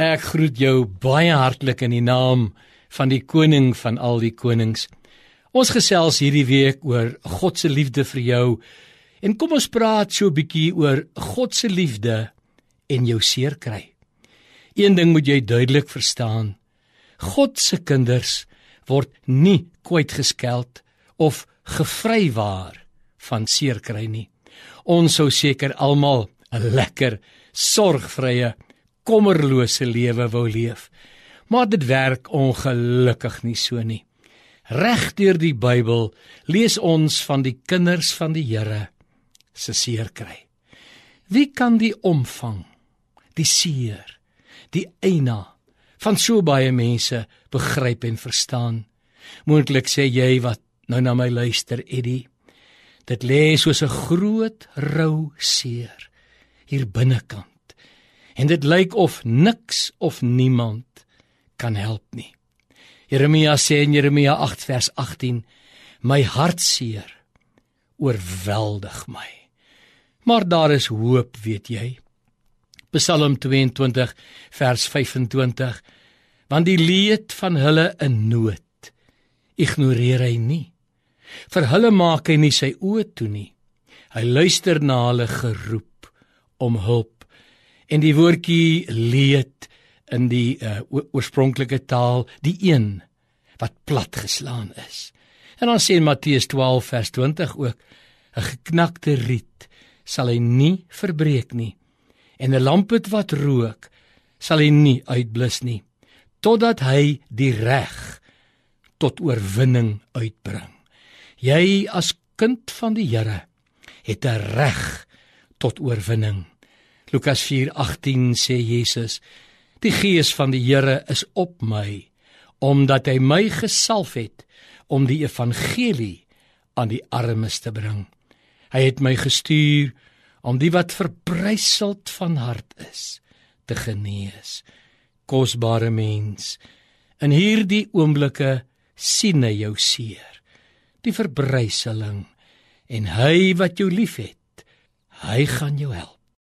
Ek groet jou baie hartlik in die naam van die koning van al die konings. Ons gesels hierdie week oor God se liefde vir jou. En kom ons praat so 'n bietjie oor God se liefde en jou seer kry. Een ding moet jy duidelik verstaan. God se kinders word nie kwyt geskeld of gevrywaar van seer kry nie. Ons sou seker almal 'n lekker sorgvrye kommerlose lewe wou leef. Maar dit werk ongelukkig nie so nie. Reg deur die Bybel lees ons van die kinders van die Here se seer kry. Wie kan die omvang, die seer, die eina van so baie mense begryp en verstaan? Moontlik sê jy wat nou na my luister, Eddie. Dit lê soos 'n groot rou seer hier binnekant en dit lyk of niks of niemand kan help nie. Jeremia sê in Jeremia 8 vers 18: My hartseer oorweldig my. Maar daar is hoop, weet jy. Psalm 22 vers 25: Want die leed van hulle in nood ignoreer hy nie. Vir hulle maak hy nie sy oë toe nie. Hy luister na hulle geroep om hulp en die woordjie leed in die uh, oorspronklike taal die een wat platgeslaan is. En dan sê in Matteus 12 vers 20 ook 'n geknakte riet sal hy nie verbreek nie en 'n lampet wat rook sal hy nie uitblus nie totdat hy die reg tot oorwinning uitbring. Jy as kind van die Here het 'n reg tot oorwinning. Lukas 4:18 sê Jesus: Die gees van die Here is op my omdat hy my gesalf het om die evangelie aan die armes te bring. Hy het my gestuur om die wat verbryseld van hart is te genees. Kosbare mens, in hierdie oomblikke sien hy jou seer, die verbryseling en hy wat jou liefhet, hy gaan jou help.